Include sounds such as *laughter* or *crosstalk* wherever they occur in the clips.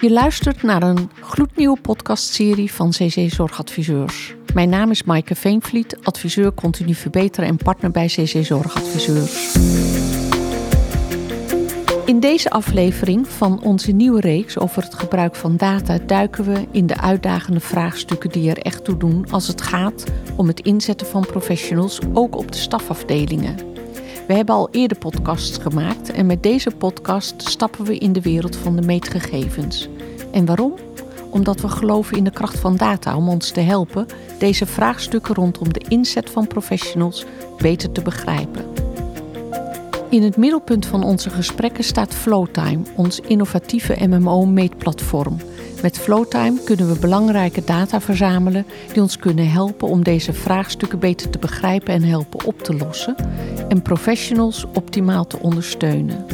Je luistert naar een gloednieuwe podcastserie van CC Zorgadviseurs. Mijn naam is Maaike Veenvliet, adviseur continu verbeteren en partner bij CC Zorgadviseurs. In deze aflevering van onze nieuwe reeks over het gebruik van data duiken we in de uitdagende vraagstukken die er echt toe doen als het gaat om het inzetten van professionals ook op de stafafdelingen. We hebben al eerder podcasts gemaakt en met deze podcast stappen we in de wereld van de meetgegevens. En waarom? Omdat we geloven in de kracht van data om ons te helpen deze vraagstukken rondom de inzet van professionals beter te begrijpen. In het middelpunt van onze gesprekken staat Flowtime, ons innovatieve MMO-meetplatform. Met Flowtime kunnen we belangrijke data verzamelen die ons kunnen helpen om deze vraagstukken beter te begrijpen en helpen op te lossen en professionals optimaal te ondersteunen.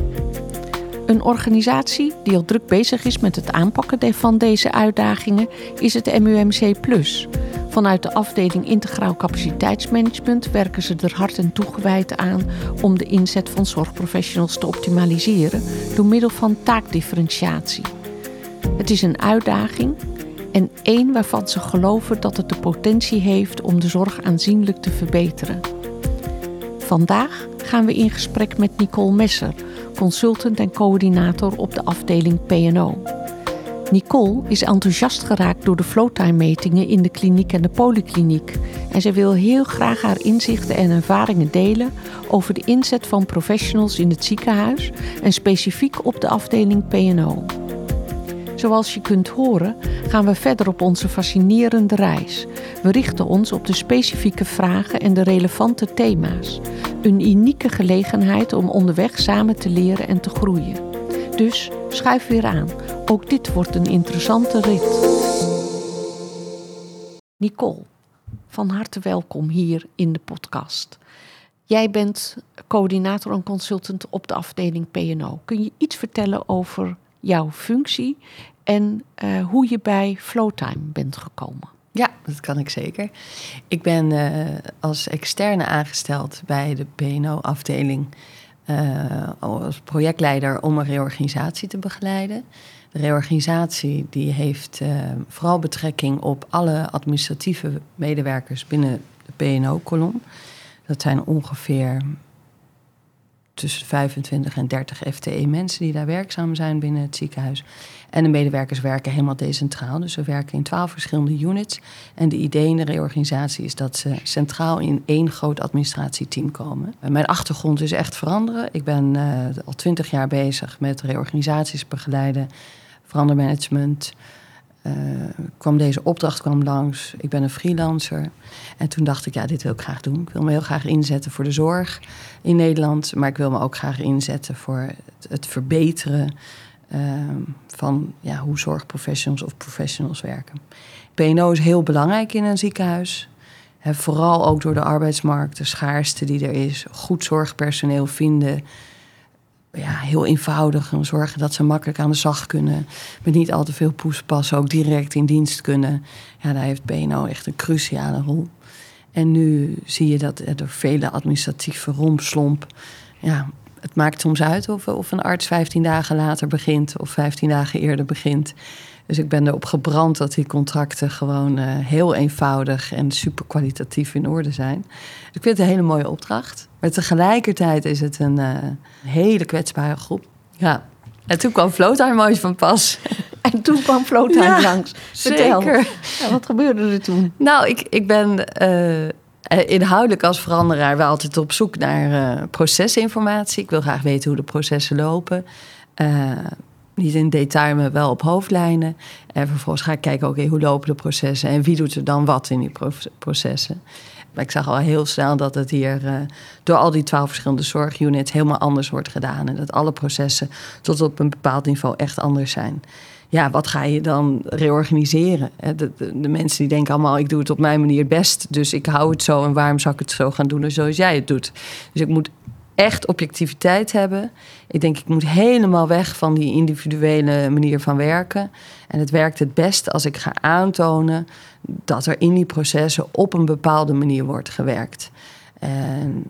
Een organisatie die al druk bezig is met het aanpakken van deze uitdagingen is het MUMC. Vanuit de afdeling Integraal Capaciteitsmanagement werken ze er hard en toegewijd aan om de inzet van zorgprofessionals te optimaliseren door middel van taakdifferentiatie. Het is een uitdaging en één waarvan ze geloven dat het de potentie heeft om de zorg aanzienlijk te verbeteren. Vandaag gaan we in gesprek met Nicole Messer, consultant en coördinator op de afdeling PNO. Nicole is enthousiast geraakt door de flowtime-metingen in de kliniek en de polykliniek. En zij wil heel graag haar inzichten en ervaringen delen over de inzet van professionals in het ziekenhuis en specifiek op de afdeling PNO. Zoals je kunt horen, gaan we verder op onze fascinerende reis. We richten ons op de specifieke vragen en de relevante thema's. Een unieke gelegenheid om onderweg samen te leren en te groeien. Dus schuif weer aan. Ook dit wordt een interessante rit. Nicole, van harte welkom hier in de podcast. Jij bent coördinator en consultant op de afdeling PNO. Kun je iets vertellen over jouw functie en uh, hoe je bij Flowtime bent gekomen? Ja, dat kan ik zeker. Ik ben uh, als externe aangesteld bij de PNO-afdeling uh, als projectleider om een reorganisatie te begeleiden. De reorganisatie die heeft vooral betrekking op alle administratieve medewerkers binnen de PNO-kolom. Dat zijn ongeveer tussen 25 en 30 FTE mensen die daar werkzaam zijn binnen het ziekenhuis. En de medewerkers werken helemaal decentraal. Dus we werken in twaalf verschillende units. En de idee in de reorganisatie is dat ze centraal in één groot administratieteam komen. mijn achtergrond is echt veranderen. Ik ben uh, al twintig jaar bezig met reorganisaties begeleiden, verandermanagement. Uh, kwam deze opdracht kwam langs. Ik ben een freelancer. En toen dacht ik, ja, dit wil ik graag doen. Ik wil me heel graag inzetten voor de zorg in Nederland. Maar ik wil me ook graag inzetten voor het, het verbeteren Ehm, van ja, hoe zorgprofessionals of professionals werken. PNO is heel belangrijk in een ziekenhuis. vooral ook door de arbeidsmarkt, de schaarste die er is. Goed zorgpersoneel vinden. Ja, heel eenvoudig. En zorgen dat ze makkelijk aan de slag kunnen. Met niet al te veel poespas ook direct in dienst kunnen. Ja, daar heeft PNO echt een cruciale rol. En nu zie je dat er vele administratieve rompslomp... Ja, het maakt soms uit of, of een arts 15 dagen later begint of 15 dagen eerder begint. Dus ik ben erop gebrand dat die contracten gewoon uh, heel eenvoudig en super kwalitatief in orde zijn. ik vind het een hele mooie opdracht. Maar tegelijkertijd is het een uh, hele kwetsbare groep. Ja. En toen kwam Flowtime mooi van pas. *laughs* En toen kwam Flowtime ja, langs. Vertel. Zeker. Ja, wat gebeurde er toen? Nou, ik, ik ben uh, uh, inhoudelijk als veranderaar wel altijd op zoek naar uh, procesinformatie. Ik wil graag weten hoe de processen lopen. Uh, niet in detail, maar wel op hoofdlijnen. En vervolgens ga ik kijken, oké, hoe lopen de processen en wie doet er dan wat in die processen. Maar ik zag al heel snel dat het hier door al die twaalf verschillende zorgunits helemaal anders wordt gedaan. En dat alle processen tot op een bepaald niveau echt anders zijn ja, wat ga je dan reorganiseren? De, de, mensen die denken allemaal, ik doe het op mijn manier best, dus ik hou het zo en waarom zou ik het zo gaan doen zoals jij het doet? Dus ik moet echt objectiviteit hebben. Ik denk, ik moet helemaal weg van die individuele manier van werken. En het werkt het best als ik ga aantonen dat er in die processen op een bepaalde manier wordt gewerkt. En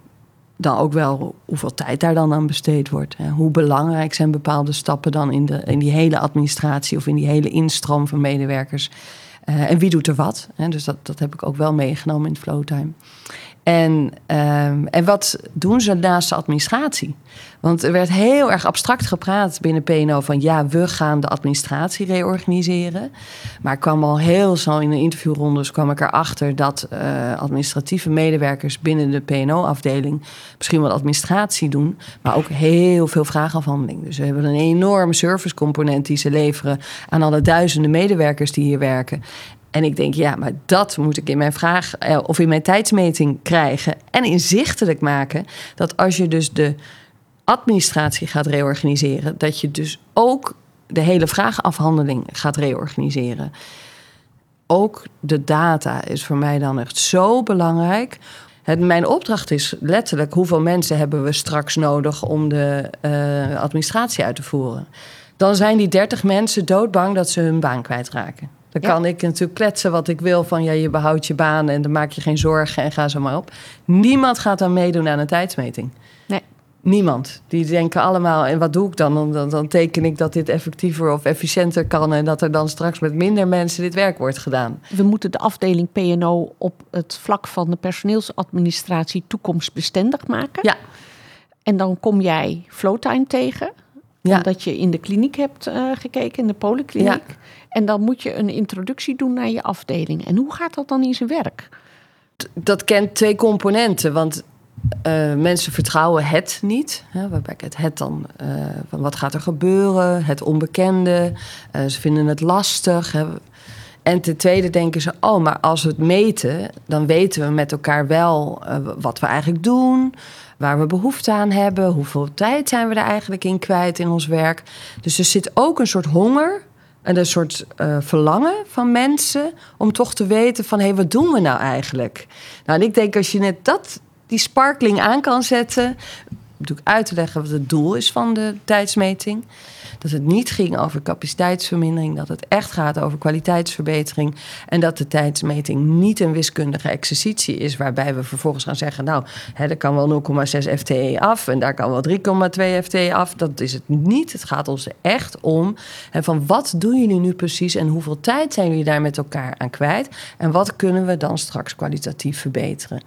dan ook wel hoeveel tijd daar dan aan besteed wordt. Hoe belangrijk zijn bepaalde stappen dan in, de, in die hele administratie of in die hele instroom van medewerkers. Uh, en wie doet er wat? Dus dat, dat heb ik ook wel meegenomen in Flowtime. En, um, en wat doen ze naast de administratie? Want er werd heel erg abstract gepraat binnen PNO van ja, we gaan de administratie reorganiseren. Maar ik kwam al heel snel in de interviewrondes kwam ik erachter dat uh, administratieve medewerkers binnen de PNO-afdeling misschien wel administratie doen, maar ook heel veel vraagafhandeling. Dus we hebben een enorme servicecomponent die ze leveren aan alle duizenden medewerkers die hier werken. En ik denk, ja, maar dat moet ik in mijn vraag eh, of in mijn tijdsmeting krijgen en inzichtelijk maken. Dat als je dus de administratie gaat reorganiseren, dat je dus ook de hele vraagafhandeling gaat reorganiseren. Ook de data is voor mij dan echt zo belangrijk. Het, mijn opdracht is letterlijk hoeveel mensen hebben we straks nodig om de uh, administratie uit te voeren. Dan zijn die 30 mensen doodbang dat ze hun baan kwijtraken. Dan kan ik natuurlijk kletsen wat ik wil van ja, je behoudt je baan en dan maak je geen zorgen en ga zo maar op. Niemand gaat dan meedoen aan een tijdsmeting. Nee. Niemand. Die denken allemaal, en wat doe ik dan? Dan, dan teken ik dat dit effectiever of efficiënter kan en dat er dan straks met minder mensen dit werk wordt gedaan. We moeten de afdeling PNO op het vlak van de personeelsadministratie toekomstbestendig maken. Ja. En dan kom jij Flowtime tegen. Ja. Omdat je in de kliniek hebt uh, gekeken, in de polykliniek. Ja. En dan moet je een introductie doen naar je afdeling. En hoe gaat dat dan in zijn werk? Dat kent twee componenten. Want uh, mensen vertrouwen het niet. Hè, waarbij ik het, het dan uh, van wat gaat er gebeuren, het onbekende. Uh, ze vinden het lastig. Hè. En ten tweede denken ze: oh, maar als we het meten, dan weten we met elkaar wel wat we eigenlijk doen waar we behoefte aan hebben, hoeveel tijd zijn we er eigenlijk in kwijt in ons werk. Dus er zit ook een soort honger en een soort uh, verlangen van mensen om toch te weten van hé, hey, wat doen we nou eigenlijk? Nou, en ik denk als je net dat, die sparkling aan kan zetten, ik uit te leggen wat het doel is van de tijdsmeting. Dat het niet ging over capaciteitsvermindering, dat het echt gaat over kwaliteitsverbetering. En dat de tijdsmeting niet een wiskundige exercitie is, waarbij we vervolgens gaan zeggen: Nou, hè, er kan wel 0,6 FTE af en daar kan wel 3,2 FTE af. Dat is het niet. Het gaat ons echt om hè, van wat doen jullie nu precies en hoeveel tijd zijn jullie daar met elkaar aan kwijt? En wat kunnen we dan straks kwalitatief verbeteren?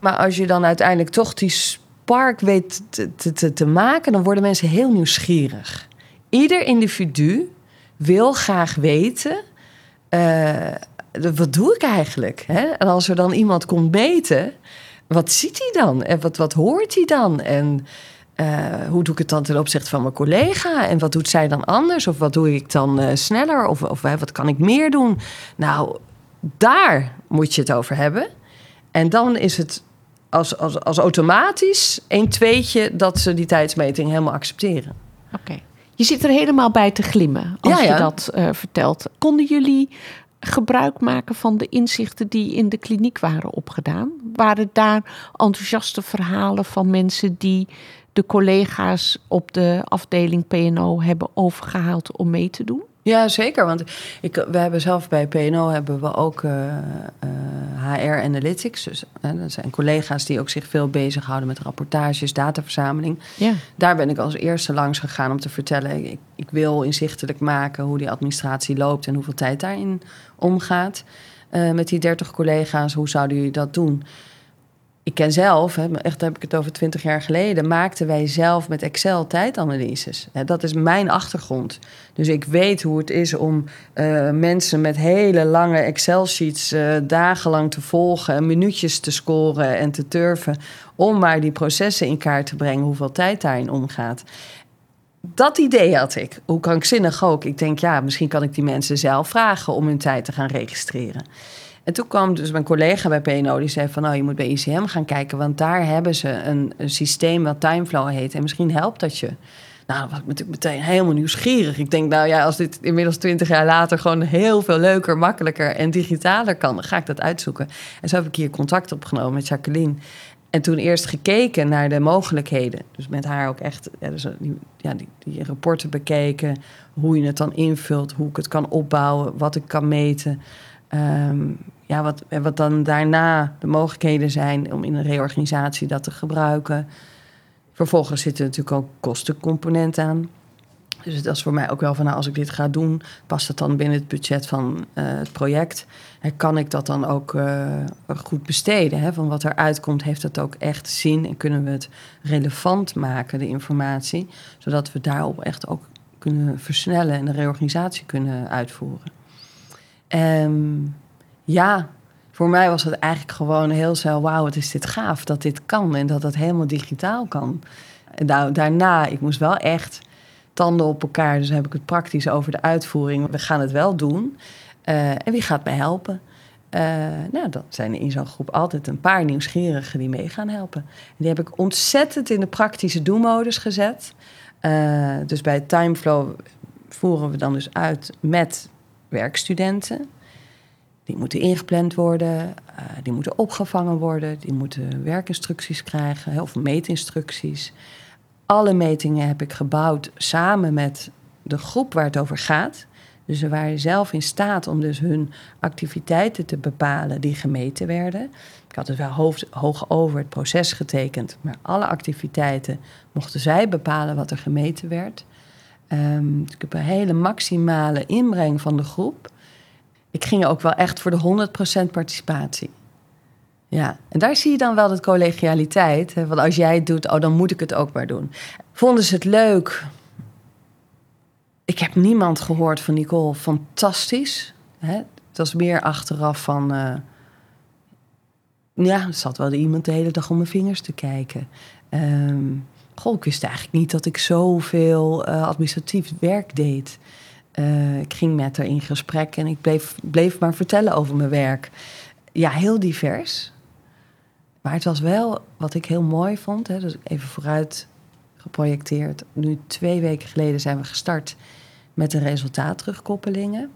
Maar als je dan uiteindelijk toch die spark weet te, te, te maken, dan worden mensen heel nieuwsgierig ieder individu wil graag weten. Uh, wat doe ik eigenlijk? Hè? En als er dan iemand komt meten, wat ziet hij dan? En wat, wat hoort hij dan? En uh, hoe doe ik het dan ten opzichte van mijn collega? En wat doet zij dan anders? Of wat doe ik dan uh, sneller? Of, of wat kan ik meer doen? Nou, daar moet je het over hebben. En dan is het als, als, als automatisch een tweetje dat ze die tijdsmeting helemaal accepteren. Oké. Je zit er helemaal bij te glimmen als je dat uh, vertelt. Konden jullie gebruik maken van de inzichten die in de kliniek waren opgedaan? Waren daar enthousiaste verhalen van mensen die de collega's op de afdeling PNO hebben overgehaald om mee te doen? Ja, zeker. Want ik, we hebben zelf bij PNO hebben we ook uh, uh, HR Analytics. Dus uh, dat zijn collega's die ook zich veel bezighouden met rapportages, dataverzameling. Ja. Daar ben ik als eerste langs gegaan om te vertellen. Ik, ik wil inzichtelijk maken hoe die administratie loopt en hoeveel tijd daarin omgaat. met die 30 collega's, hoe zouden jullie dat doen? Ik ken zelf, hè, echt heb ik het over twintig jaar geleden, maakten wij zelf met Excel tijdanalyses. Dat is mijn achtergrond. Dus ik weet hoe het is om uh, mensen met hele lange Excel-sheets uh, dagenlang te volgen, en minuutjes te scoren en te turven, om maar die processen in kaart te brengen, hoeveel tijd daarin omgaat. Dat idee had ik, hoe krankzinnig ook. Ik denk, ja, misschien kan ik die mensen zelf vragen om hun tijd te gaan registreren. En toen kwam dus mijn collega bij PNO, die zei van... nou, je moet bij ICM gaan kijken, want daar hebben ze een, systeem wat Timeflow heet. En misschien helpt dat je. Nou, dan was ik natuurlijk meteen helemaal nieuwsgierig. Ik denk, nou ja, als dit inmiddels twintig jaar later gewoon heel veel leuker, makkelijker en digitaler kan, dan ga ik dat uitzoeken. En zo heb ik hier contact opgenomen met Jacqueline. En toen eerst gekeken naar de mogelijkheden. Dus met haar ook echt ja, dus die, ja, die, die rapporten bekeken. Hoe je het dan invult, hoe ik het kan opbouwen, wat ik kan meten. Ehm, ja, wat, wat dan daarna de mogelijkheden zijn om in een reorganisatie dat te gebruiken. Vervolgens zitten natuurlijk ook kostencomponent aan. Dus dat is voor mij ook wel van, nou, als ik dit ga doen, past het dan binnen het budget van uh, het project? En kan ik dat dan ook uh, goed besteden? Hè? Van wat eruit komt, heeft dat ook echt zin en kunnen we het relevant maken, de informatie, zodat we daarop echt ook kunnen versnellen en de reorganisatie kunnen uitvoeren. Um, ja, voor mij was het eigenlijk gewoon heel snel, wauw, wat is dit gaaf dat dit kan en dat dat helemaal digitaal kan. En daarna, ik moest wel echt tanden op elkaar. Dus heb ik het praktisch over de uitvoering. We gaan het wel doen. Uh, en wie gaat mij helpen? Uh, nou, dan zijn in zo'n groep altijd een paar nieuwsgierigen die mee gaan helpen. En die heb ik ontzettend in de praktische doelmodus gezet. Uh, dus bij Timeflow voeren we dan dus uit met werkstudenten. Die moeten ingepland worden, die moeten opgevangen worden, die moeten werkinstructies krijgen of meetinstructies alle metingen heb ik gebouwd samen met de groep waar het over gaat. Dus ze waren zelf in staat om dus hun activiteiten te bepalen die gemeten werden. Ik had het wel hoofd, hoog over het proces getekend, maar alle activiteiten mochten zij bepalen wat er gemeten werd. Um, ik heb een hele maximale inbreng van de groep. Ik ging ook wel echt voor de 100% participatie. Ja, en daar zie je dan wel dat collegialiteit. Want als jij het doet, oh, dan moet ik het ook maar doen. Vonden ze het leuk? Ik heb niemand gehoord van Nicole. Fantastisch. Hè? Het was meer achteraf van... Uh, ja, er zat wel iemand de hele dag om mijn vingers te kijken. Um, goh, ik wist eigenlijk niet dat ik zoveel uh, administratief werk deed. Uh, ik ging met haar in gesprek en ik bleef, bleef maar vertellen over mijn werk. Ja, heel divers. Maar het was wel wat ik heel mooi vond. Hè, dus even vooruit geprojecteerd. Nu twee weken geleden zijn we gestart met de resultaatterugkoppelingen.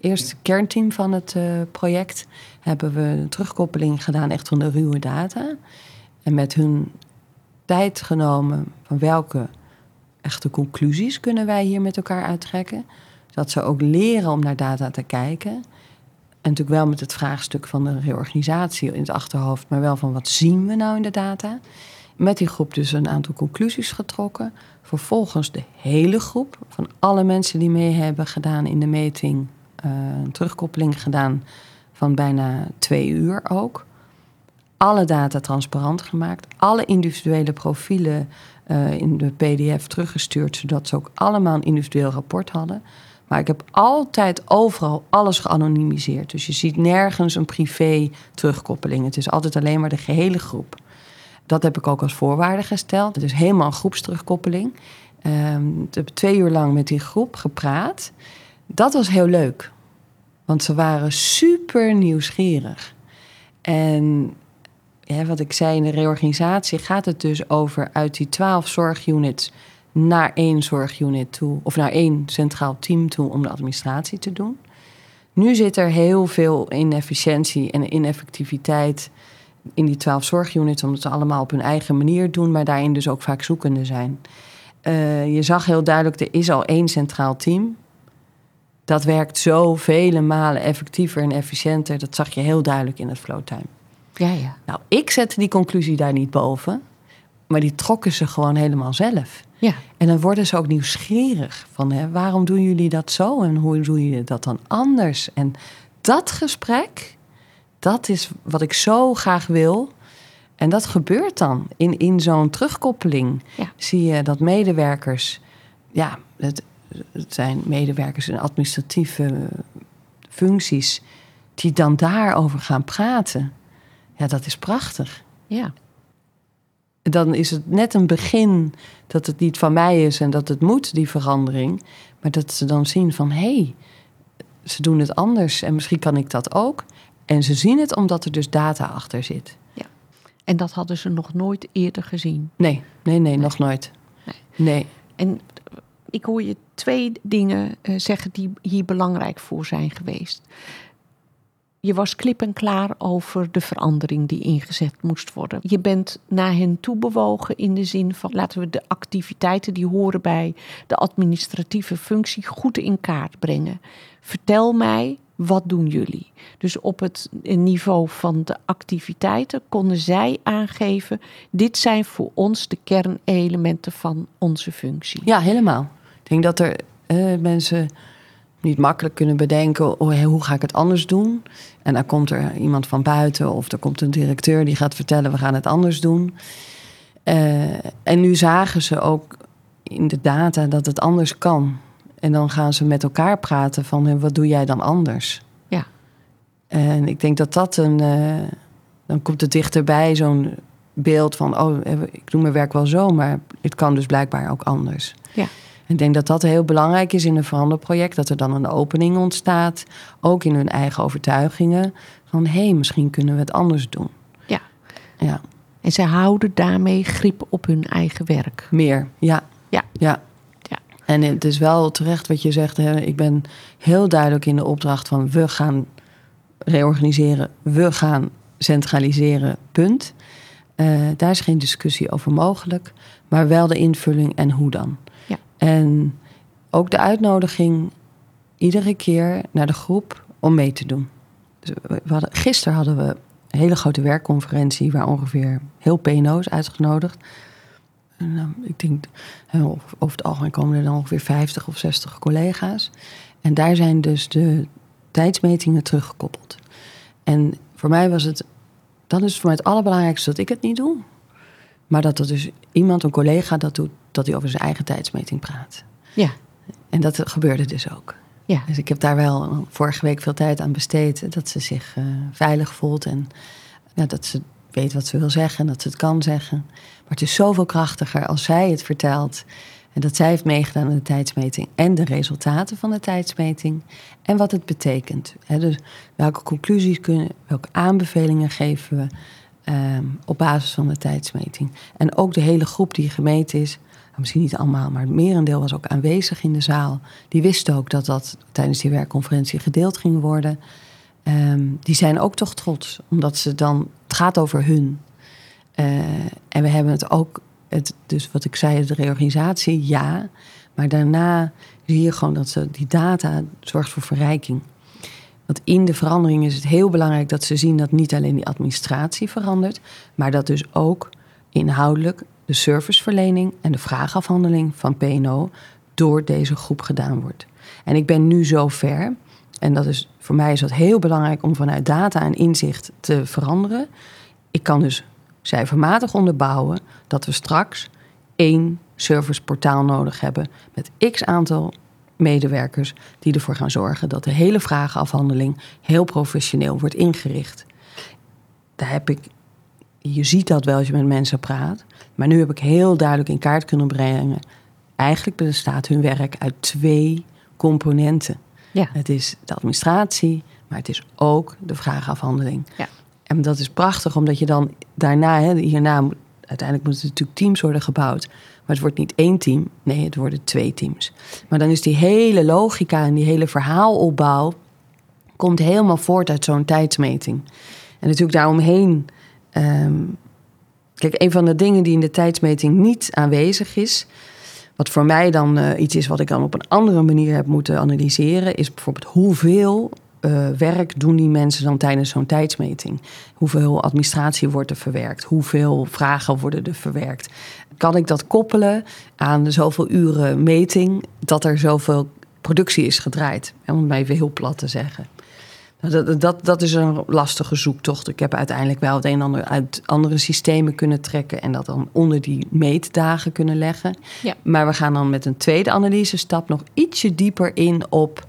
Eerst kernteam van het uh, project hebben we een terugkoppeling gedaan echt van de ruwe data. En met hun tijd genomen van welke echte conclusies kunnen wij hier met elkaar uittrekken. Dat ze ook leren om naar data te kijken. En natuurlijk wel met het vraagstuk van de reorganisatie in het achterhoofd, maar wel van wat zien we nou in de data. Met die groep dus een aantal conclusies getrokken. Vervolgens de hele groep van alle mensen die mee hebben gedaan in de meting, uh, een terugkoppeling gedaan van bijna twee uur ook. Alle data transparant gemaakt, alle individuele profielen uh, in de PDF teruggestuurd, zodat ze ook allemaal een individueel rapport hadden. Maar ik heb altijd overal alles geanonimiseerd. Dus je ziet nergens een privé terugkoppeling. Het is altijd alleen maar de gehele groep. Dat heb ik ook als voorwaarde gesteld. Het is helemaal een groepsterugkoppeling. Um, ik heb twee uur lang met die groep gepraat. Dat was heel leuk. Want ze waren super nieuwsgierig. En wat ik zei in de reorganisatie gaat het dus over uit die twaalf zorgunits naar één zorgunit toe, of naar één centraal team toe om de administratie te doen. Nu zit er heel veel inefficiëntie en ineffectiviteit in die twaalf zorgunits, omdat ze allemaal op hun eigen manier doen, maar daarin dus ook vaak zoekende zijn. Uh, je zag heel duidelijk, er is al één centraal team. Dat werkt zo vele malen effectiever en efficiënter. Dat zag je heel duidelijk in het flowtime. Ja, ja. Nou, ik zette die conclusie daar niet boven. Maar die trokken ze gewoon helemaal zelf. Ja. En dan worden ze ook nieuwsgierig van hè, waarom doen jullie dat zo en hoe doen jullie dat dan anders? En dat gesprek, dat is wat ik zo graag wil. En dat gebeurt dan in, in zo'n terugkoppeling. Ja. Zie je dat medewerkers, ja, het, het zijn medewerkers in administratieve functies, die dan daarover gaan praten. Ja, dat is prachtig. Ja dan is het net een begin dat het niet van mij is en dat het moet, die verandering. Maar dat ze dan zien van hé, hey, ze doen het anders en misschien kan ik dat ook. En ze zien het omdat er dus data achter zit. Ja. En dat hadden ze nog nooit eerder gezien. Nee, nee, nee, nog nooit. Nee. nee. En ik hoor je twee dingen uh, zeggen die hier belangrijk voor zijn geweest je was klip en klaar over de verandering die ingezet moest worden. Je bent naar hen toe bewogen in de zin van laten we de activiteiten die horen bij de administratieve functie goed in kaart brengen. Vertel mij wat doen jullie? Dus op het niveau van de activiteiten konden zij aangeven: dit zijn voor ons de kernelementen van onze functie. Ja, helemaal. Ik denk dat er eh, mensen niet makkelijk kunnen bedenken: oh, hoe ga ik het anders doen? En dan komt er iemand van buiten of er komt een directeur die gaat vertellen: we gaan het anders doen. Uh, en nu zagen ze ook in de data dat het anders kan. En dan gaan ze met elkaar praten van wat doe jij dan anders? Ja. En ik denk dat dat een. Uh, dan komt het dichterbij, zo'n beeld van: oh, ik doe mijn werk wel zo, maar het kan dus blijkbaar ook anders. Ja. Ik denk dat dat heel belangrijk is in een veranderproject. Dat er dan een opening ontstaat. Ook in hun eigen overtuigingen. Van hé, hey, misschien kunnen we het anders doen. Ja. ja. En ze houden daarmee grip op hun eigen werk. Meer, ja. Ja. ja. ja. En het is wel terecht wat je zegt. Hè. Ik ben heel duidelijk in de opdracht van we gaan reorganiseren. We gaan centraliseren, punt. Uh, daar is geen discussie over mogelijk. Maar wel de invulling en hoe dan. En ook de uitnodiging iedere keer naar de groep om mee te doen. Dus hadden, gisteren hadden we een hele grote werkconferentie waar ongeveer heel PNO's uitgenodigd. En, uh, ik denk, over het algemeen komen er dan ongeveer 50 of 60 collega's. En daar zijn dus de tijdsmetingen teruggekoppeld. En voor mij was het, dat is voor mij het allerbelangrijkste dat ik het niet doe. Maar dat er dus iemand, een collega, dat doet, dat hij over zijn eigen tijdsmeting praat. Ja. En dat gebeurde dus ook. Ja. Dus ik heb daar wel vorige week veel tijd aan besteed. Dat ze zich uh, veilig voelt en ja, dat ze weet wat ze wil zeggen en dat ze het kan zeggen. Maar het is zoveel krachtiger als zij het vertelt. En dat zij heeft meegedaan aan de tijdsmeting en de resultaten van de tijdsmeting. En wat het betekent. dus welke conclusies kunnen, welke aanbevelingen geven we. Um, op basis van de tijdsmeting. En ook de hele groep die gemeten is, misschien niet allemaal, maar het merendeel was ook aanwezig in de zaal. Die wisten ook dat dat tijdens die werkconferentie gedeeld ging worden. Um, die zijn ook toch trots, omdat ze dan, het gaat over hun. Uh, en we hebben het ook, het, dus wat ik zei, de reorganisatie, ja. Maar daarna zie je gewoon dat ze, die data zorgt voor verrijking. Want in de verandering is het heel belangrijk dat ze zien dat niet alleen die administratie verandert, maar dat dus ook inhoudelijk de serviceverlening en de vraagafhandeling van PNO door deze groep gedaan wordt. En ik ben nu zo ver, en dat is, voor mij is dat heel belangrijk om vanuit data en inzicht te veranderen. Ik kan dus cijfermatig onderbouwen dat we straks één serviceportaal nodig hebben met x aantal medewerkers die ervoor gaan zorgen dat de hele vragenafhandeling heel professioneel wordt ingericht. Daar heb ik, je ziet dat wel als je met mensen praat, maar nu heb ik heel duidelijk in kaart kunnen brengen. Eigenlijk bestaat hun werk uit twee componenten. Ja. Het is de administratie, maar het is ook de vragenafhandeling. Ja. En dat is prachtig, omdat je dan daarna, hè, hierna, uiteindelijk moeten natuurlijk teams worden gebouwd. Maar het wordt niet één team, nee, het worden twee teams. Maar dan is die hele logica en die hele verhaalopbouw... komt helemaal voort uit zo'n tijdsmeting. En natuurlijk daaromheen... Um, kijk, een van de dingen die in de tijdsmeting niet aanwezig is... wat voor mij dan uh, iets is wat ik dan op een andere manier heb moeten analyseren... is bijvoorbeeld hoeveel uh, werk doen die mensen dan tijdens zo'n tijdsmeting? Hoeveel administratie wordt er verwerkt? Hoeveel vragen worden er verwerkt? Kan ik dat koppelen aan de zoveel uren meting dat er zoveel productie is gedraaid? Om het maar even heel plat te zeggen. Dat, dat, dat is een lastige zoektocht. Ik heb uiteindelijk wel het een en ander uit andere systemen kunnen trekken en dat dan onder die meetdagen kunnen leggen. Ja. Maar we gaan dan met een tweede analyse stap nog ietsje dieper in op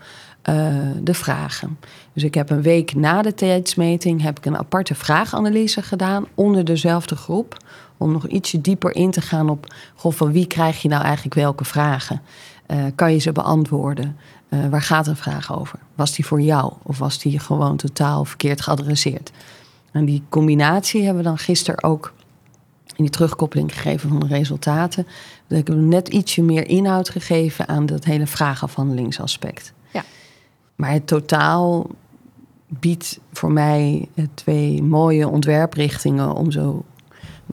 uh, de vragen. Dus ik heb een week na de tijdsmeting heb ik een aparte vraaganalyse gedaan onder dezelfde groep. Om nog ietsje dieper in te gaan op goh, van wie krijg je nou eigenlijk welke vragen? Uh, kan je ze beantwoorden? Uh, waar gaat een vraag over? Was die voor jou of was die gewoon totaal verkeerd geadresseerd? En die combinatie hebben we dan gisteren ook in die terugkoppeling gegeven van de resultaten. Dat ik hem net ietsje meer inhoud gegeven aan dat hele vraagafhandelingsaspect. Ja. Maar het totaal biedt voor mij twee mooie ontwerprichtingen om zo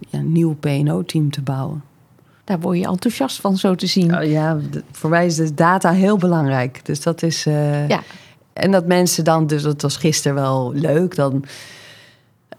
ja, een nieuw PNO-team te bouwen. Daar word je enthousiast van zo te zien. Oh ja, voor mij is de data heel belangrijk. Dus dat is. Uh, ja. En dat mensen dan, dus dat was gisteren wel leuk, dan...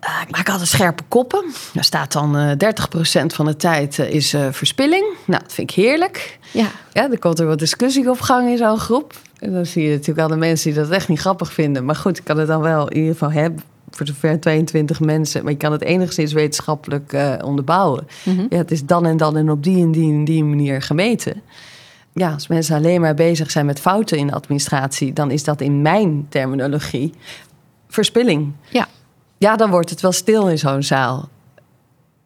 Uh, ik maak altijd scherpe koppen. Daar staat dan uh, 30% van de tijd uh, is verspilling. Nou, dat vind ik heerlijk. Ja. ja. Dan komt er wat discussie op gang in zo'n groep. En dan zie je natuurlijk al de mensen die dat echt niet grappig vinden. Maar goed, ik kan het dan wel in ieder geval hebben voor zover 22 mensen. Maar je kan het enigszins wetenschappelijk uh, onderbouwen. Mm -hmm. ja, het is dan en dan en op die en die en die manier gemeten. Ja, als mensen alleen maar bezig zijn met fouten in de administratie, dan is dat in mijn terminologie verspilling. Ja. Ja, dan wordt het wel stil in zo'n zaal.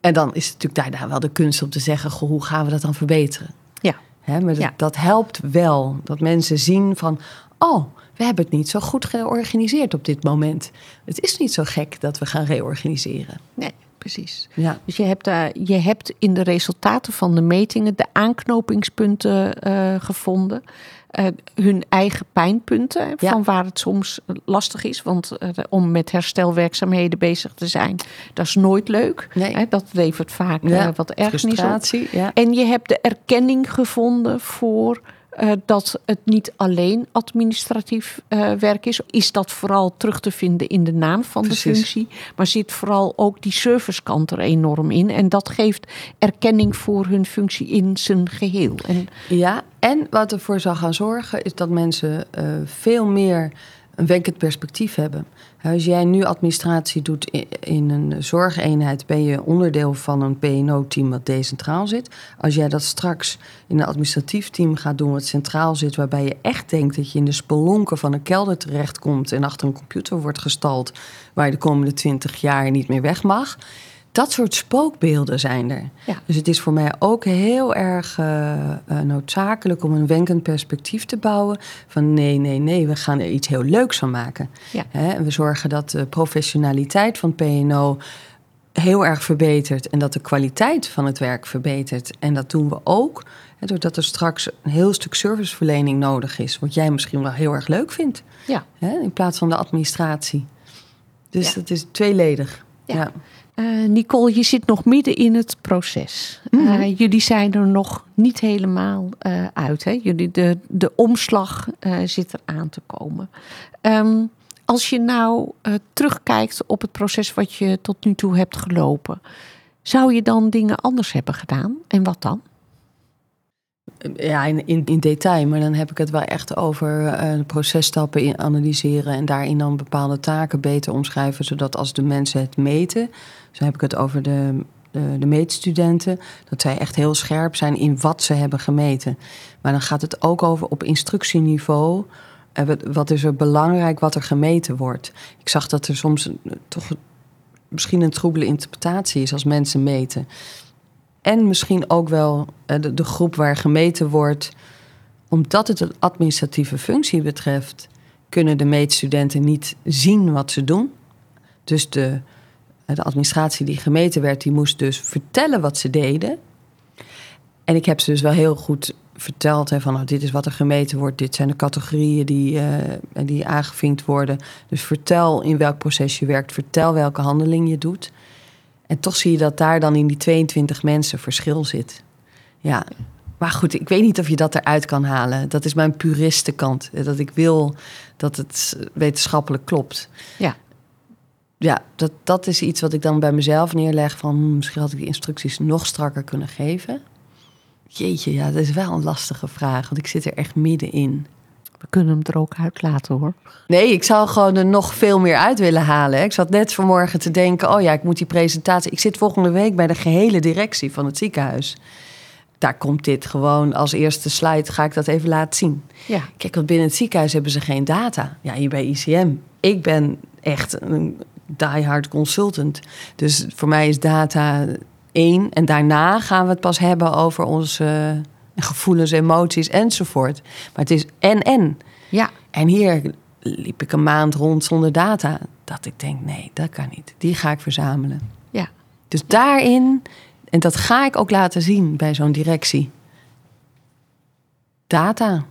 En dan is het natuurlijk daarna wel de kunst om te zeggen: goh, hoe gaan we dat dan verbeteren? Ja. Hè, maar dat, Ja. dat helpt wel. Dat mensen zien van: oh, we hebben het niet zo goed georganiseerd op dit moment. Het is niet zo gek dat we gaan reorganiseren. Nee, precies. Ja, Dus je hebt, daar je hebt in de resultaten van de metingen de aanknopingspunten eh, gevonden. Eh, hun eigen pijnpunten, Ja. van waar het soms lastig is. Want eh, om met herstelwerkzaamheden bezig te zijn, dat is nooit leuk. Nee. Hè, dat levert vaak Ja, wat ergernis op. Ja. En je hebt de erkenning gevonden voor eh, dat het niet alleen administratief eh, werk is. Is dat vooral terug te vinden in de naam van Precies. de functie. Maar zit vooral ook die servicekant er enorm in. En dat geeft erkenning voor hun functie in zijn geheel. En Ja, en wat ervoor zal gaan zorgen is dat mensen eh, veel meer een wenkend perspectief hebben. Als jij nu administratie doet in een zorgeenheid, ben je onderdeel van een PNO-team wat decentraal zit. Als jij dat straks in een administratief team gaat doen wat centraal zit, waarbij je echt denkt dat je in de spelonken van een kelder terechtkomt en achter een computer wordt gestald, waar je de komende twintig jaar niet meer weg mag. Dat soort spookbeelden zijn er. Ja. Dus het is voor mij ook heel erg eh, eh, noodzakelijk om een wenkend perspectief te bouwen. Van nee, nee, nee, we gaan er iets heel leuks van maken. Ja. Hè, en we zorgen dat de professionaliteit van PNO heel erg verbetert. En dat de kwaliteit van het werk verbetert. En dat doen we ook hè, doordat er straks een heel stuk serviceverlening nodig is. Wat jij misschien wel heel erg leuk vindt. ja, Hè, in plaats van de administratie. Dus Ja. dat is tweeledig. Ja. Eh, Nicole, je zit nog midden in het proces. Mhm. Eh, jullie zijn er nog niet helemaal eh, uit. Hè? Jullie, de, de omslag zit er aan te komen. Ehm, als je nou terugkijkt op het proces wat je tot nu toe hebt gelopen, zou je dan dingen anders hebben gedaan? En wat dan? Ja, in, in, detail, maar dan heb ik het wel echt over de processtappen in analyseren en daarin dan bepaalde taken beter omschrijven, zodat als de mensen het meten, dus dan heb ik het over de, de, de meetstudenten, dat zij echt heel scherp zijn in wat ze hebben gemeten. Maar dan gaat het ook over op instructieniveau, eh, wat- is er belangrijk wat er gemeten wordt. Ik zag dat er soms toch misschien een troebele interpretatie is als mensen meten. En misschien ook wel eh, de, de groep waar gemeten wordt. Omdat het een administratieve functie betreft, kunnen de meetstudenten niet zien wat ze doen. Dus de, eh, de administratie die gemeten werd, die moest dus vertellen wat ze deden. En ik heb ze dus wel heel goed verteld hè, van nou, dit is wat er gemeten wordt, dit zijn de categorieën die, eh, die aangevinkt worden. Dus vertel in welk proces je werkt, vertel welke handeling je doet. En toch zie je dat daar dan in die 22 mensen verschil zit. Ja, maar goed, ik weet niet of je dat eruit kan halen. Dat is mijn puristenkant. Dat ik wil dat het wetenschappelijk klopt. Ja. Ja, dat, dat is iets wat ik dan bij mezelf neerleg. Van hm, misschien had ik die instructies nog strakker kunnen geven. Jeetje, ja, dat is wel een lastige vraag. Want ik zit er echt middenin. We kunnen hem er ook uit laten hoor. Nee, ik zou gewoon er nog veel meer uit willen halen. Ik zat net vanmorgen te denken: oh ja, ik moet die presentatie. Ik zit volgende week bij de gehele directie van het ziekenhuis. Daar komt dit gewoon als eerste slide. Ga ik dat even laten zien. Ja, Kijk, want binnen het ziekenhuis hebben ze geen data. Ja, hier bij ICM. Ik ben echt een diehard consultant. Dus voor mij is data één. En daarna gaan we het pas hebben over onze gevoelens, emoties enzovoort. Maar het is en-en. ja, En hier liep ik een maand rond zonder data. Dat ik denk, nee, dat kan niet. Die ga ik verzamelen. ja. Dus daarin, en dat ga ik ook laten zien bij zo'n directie. Data.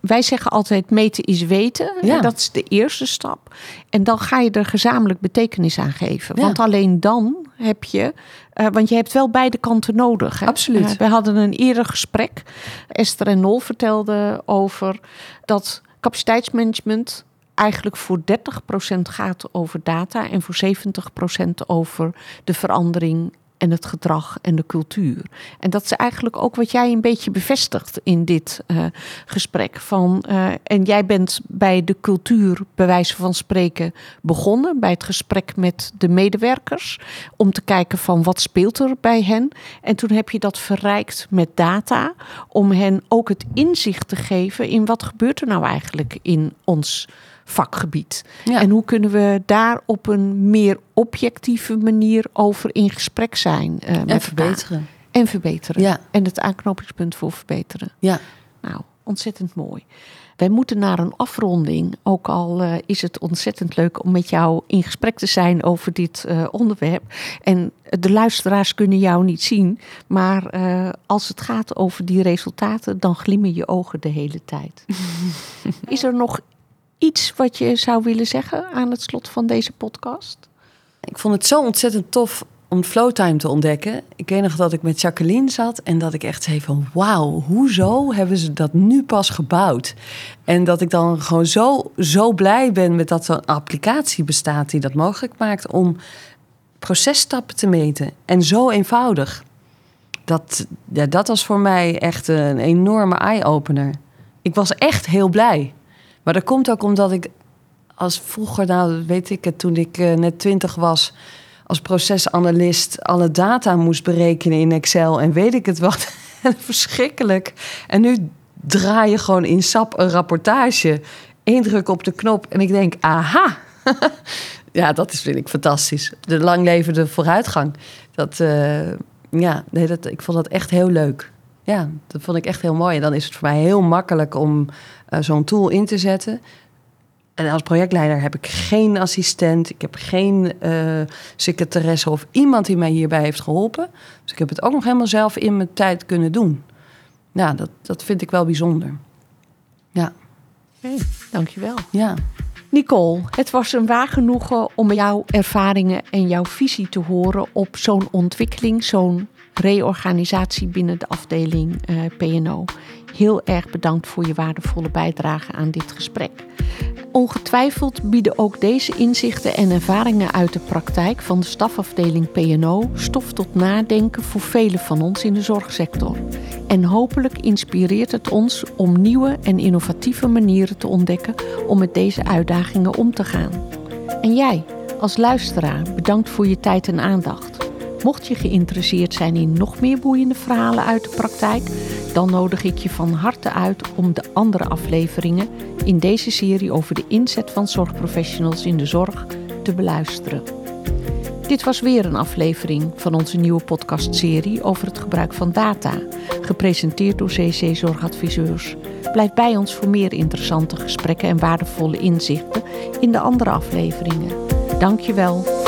Wij zeggen altijd meten is weten. Ja. Dat is de eerste stap. En dan ga je er gezamenlijk betekenis aan geven. Ja. Want alleen dan heb je... eh, want je hebt wel beide kanten nodig. Hè? Absoluut. Eh, we hadden een eerder gesprek. Esther en Nol vertelden over dat capaciteitsmanagement eigenlijk voor 30% gaat over data en voor 70% over de verandering en het gedrag en de cultuur. En dat is eigenlijk ook wat jij een beetje bevestigt in dit uh, gesprek. Van, uh, en jij bent bij de cultuur, bij wijze van spreken, begonnen bij het gesprek met de medewerkers. Om te kijken van wat speelt er bij hen. En toen heb je dat verrijkt met data. Om hen ook het inzicht te geven in wat gebeurt er nou eigenlijk in ons vakgebied. En hoe kunnen we daar op een meer objectieve manier over in gesprek zijn? Uh, en verbeteren. En verbeteren. Ja. En het aanknopingspunt voor verbeteren. Ja. Nou, ontzettend mooi. Wij moeten naar een afronding. Ook al uh, is het ontzettend leuk om met jou in gesprek te zijn over dit uh, onderwerp. En de luisteraars kunnen jou niet zien. Maar uh, als het gaat over die resultaten, dan glimmen je ogen de hele tijd. *laughs* is er nog iets wat je zou willen zeggen aan het slot van deze podcast? Ik vond het zo ontzettend tof om Flowtime te ontdekken. Ik weet nog dat ik met Jacqueline zat en dat ik echt zei van... wauw, hoezo hebben ze dat nu pas gebouwd? En dat ik dan gewoon zo, zo blij ben met dat zo'n applicatie bestaat... die dat mogelijk maakt om processtappen te meten. En zo eenvoudig. Dat, ja, dat was voor mij echt een enorme eye-opener. Ik was echt heel blij. Maar dat komt ook omdat ik als vroeger, nou weet ik het, toen ik uh, net twintig was, als procesanalist alle data moest berekenen in Excel en weet ik het wat. *laughs* Verschrikkelijk. En nu draai je gewoon in SAP een rapportage, indruk op de knop en ik denk, aha. *laughs* ja, dat is, vind ik fantastisch. De langlevende vooruitgang. Dat, uh, ja, nee, dat, ik vond dat echt heel leuk. Ja, dat vond ik echt heel mooi. En dan is het voor mij heel makkelijk om uh, zo'n tool in te zetten. En als projectleider heb ik geen assistent, ik heb geen uh, secretaresse of iemand die mij hierbij heeft geholpen. Dus ik heb het ook nog helemaal zelf in mijn tijd kunnen doen. Ja, dat, dat vind ik wel bijzonder. Ja. Hey, dankjewel. Ja. Nicole, het was een waar genoegen om jouw ervaringen en jouw visie te horen op zo'n ontwikkeling, zo'n reorganisatie binnen de afdeling uh, PNO. Heel erg bedankt voor je waardevolle bijdrage aan dit gesprek. Ongetwijfeld bieden ook deze inzichten en ervaringen uit de praktijk van de stafafdeling PNO stof tot nadenken voor velen van ons in de zorgsector. En hopelijk inspireert het ons om nieuwe en innovatieve manieren te ontdekken om met deze uitdagingen om te gaan. En jij, als luisteraar, bedankt voor je tijd en aandacht. Mocht je geïnteresseerd zijn in nog meer boeiende verhalen uit de praktijk, dan nodig ik je van harte uit om de andere afleveringen in deze serie over de inzet van zorgprofessionals in de zorg te beluisteren. Dit was weer een aflevering van onze nieuwe podcastserie over het gebruik van data, gepresenteerd door CC Zorgadviseurs. Blijf bij ons voor meer interessante gesprekken en waardevolle inzichten in de andere afleveringen. Dankjewel.